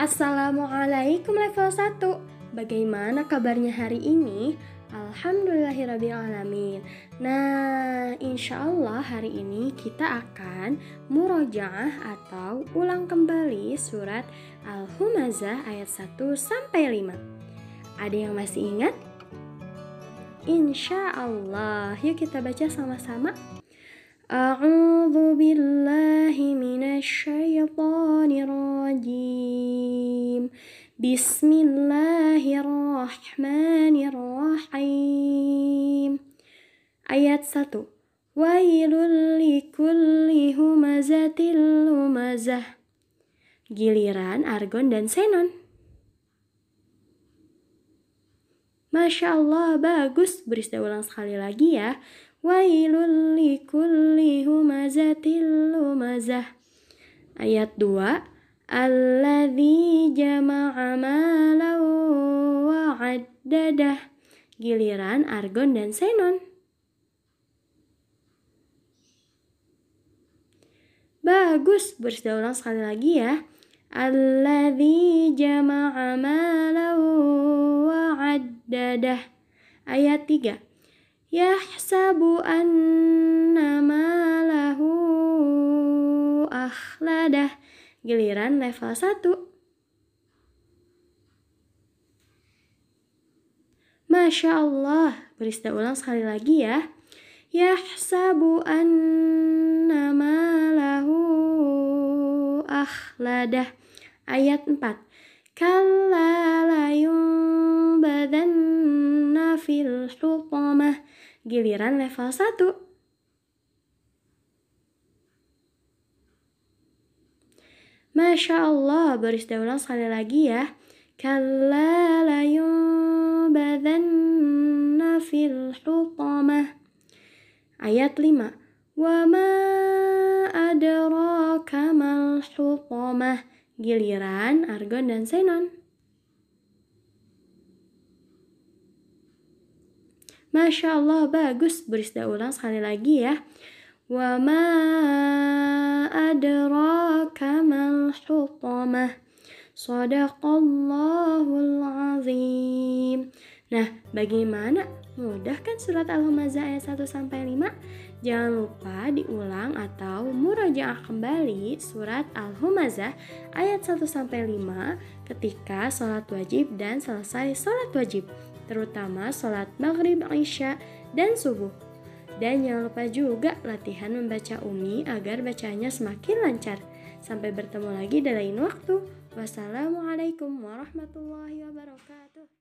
Assalamualaikum level 1 Bagaimana kabarnya hari ini? Alhamdulillahirrabbilalamin Nah, insya Allah hari ini kita akan murojaah atau ulang kembali surat Al-Humazah ayat 1 sampai 5 Ada yang masih ingat? Insya Allah, yuk kita baca sama-sama A'udzu billahi minasyaitonir rajim. Bismillahirrahmanirrahim. Ayat 1. Wailul likulli humazatil lumazah. Giliran Argon dan Senon. Masya Allah, bagus. Beri ulang sekali lagi ya. Wailul likulli humazatil lumazah. Ayat 2. Alladzi jama'a malau wa'addadah. Giliran Argon dan Senon. Bagus, bersida ulang sekali lagi ya. Alladzi jama'a malau wa'addadah. Ayat 3 yahsabu anna malahu akhladah giliran level 1 Masya Allah beri ulang sekali lagi ya. Yahsabu anna malahu akhladah. Ayat 4 kalla layum badanna fil hutamah giliran level 1. Masya Allah, beri ulang sekali lagi ya. Kalla layubadanna fil hutamah. Ayat 5. Wa ma adraka mal hutamah. Giliran Argon dan Senon. Masya Allah, bagus. Berisda ulang sekali lagi ya. Wa ma adraka mal hutamah. Sadaqallahul azim. Nah, bagaimana? Mudah kan surat Al-Humazah ayat 1 sampai 5? Jangan lupa diulang atau murajaah kembali surat Al-Humazah ayat 1 sampai 5 ketika sholat wajib dan selesai sholat wajib terutama sholat maghrib, isya, dan subuh. Dan jangan lupa juga latihan membaca umi agar bacanya semakin lancar. Sampai bertemu lagi di lain waktu. Wassalamualaikum warahmatullahi wabarakatuh.